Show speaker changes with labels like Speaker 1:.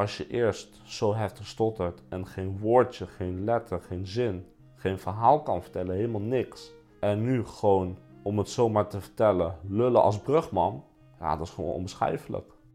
Speaker 1: als je eerst zo heftig stottert en geen woordje, geen letter, geen zin, geen verhaal kan vertellen, helemaal niks. En nu gewoon, om het zomaar te vertellen, lullen als brugman. Ja, dat is gewoon onbeschrijfelijk.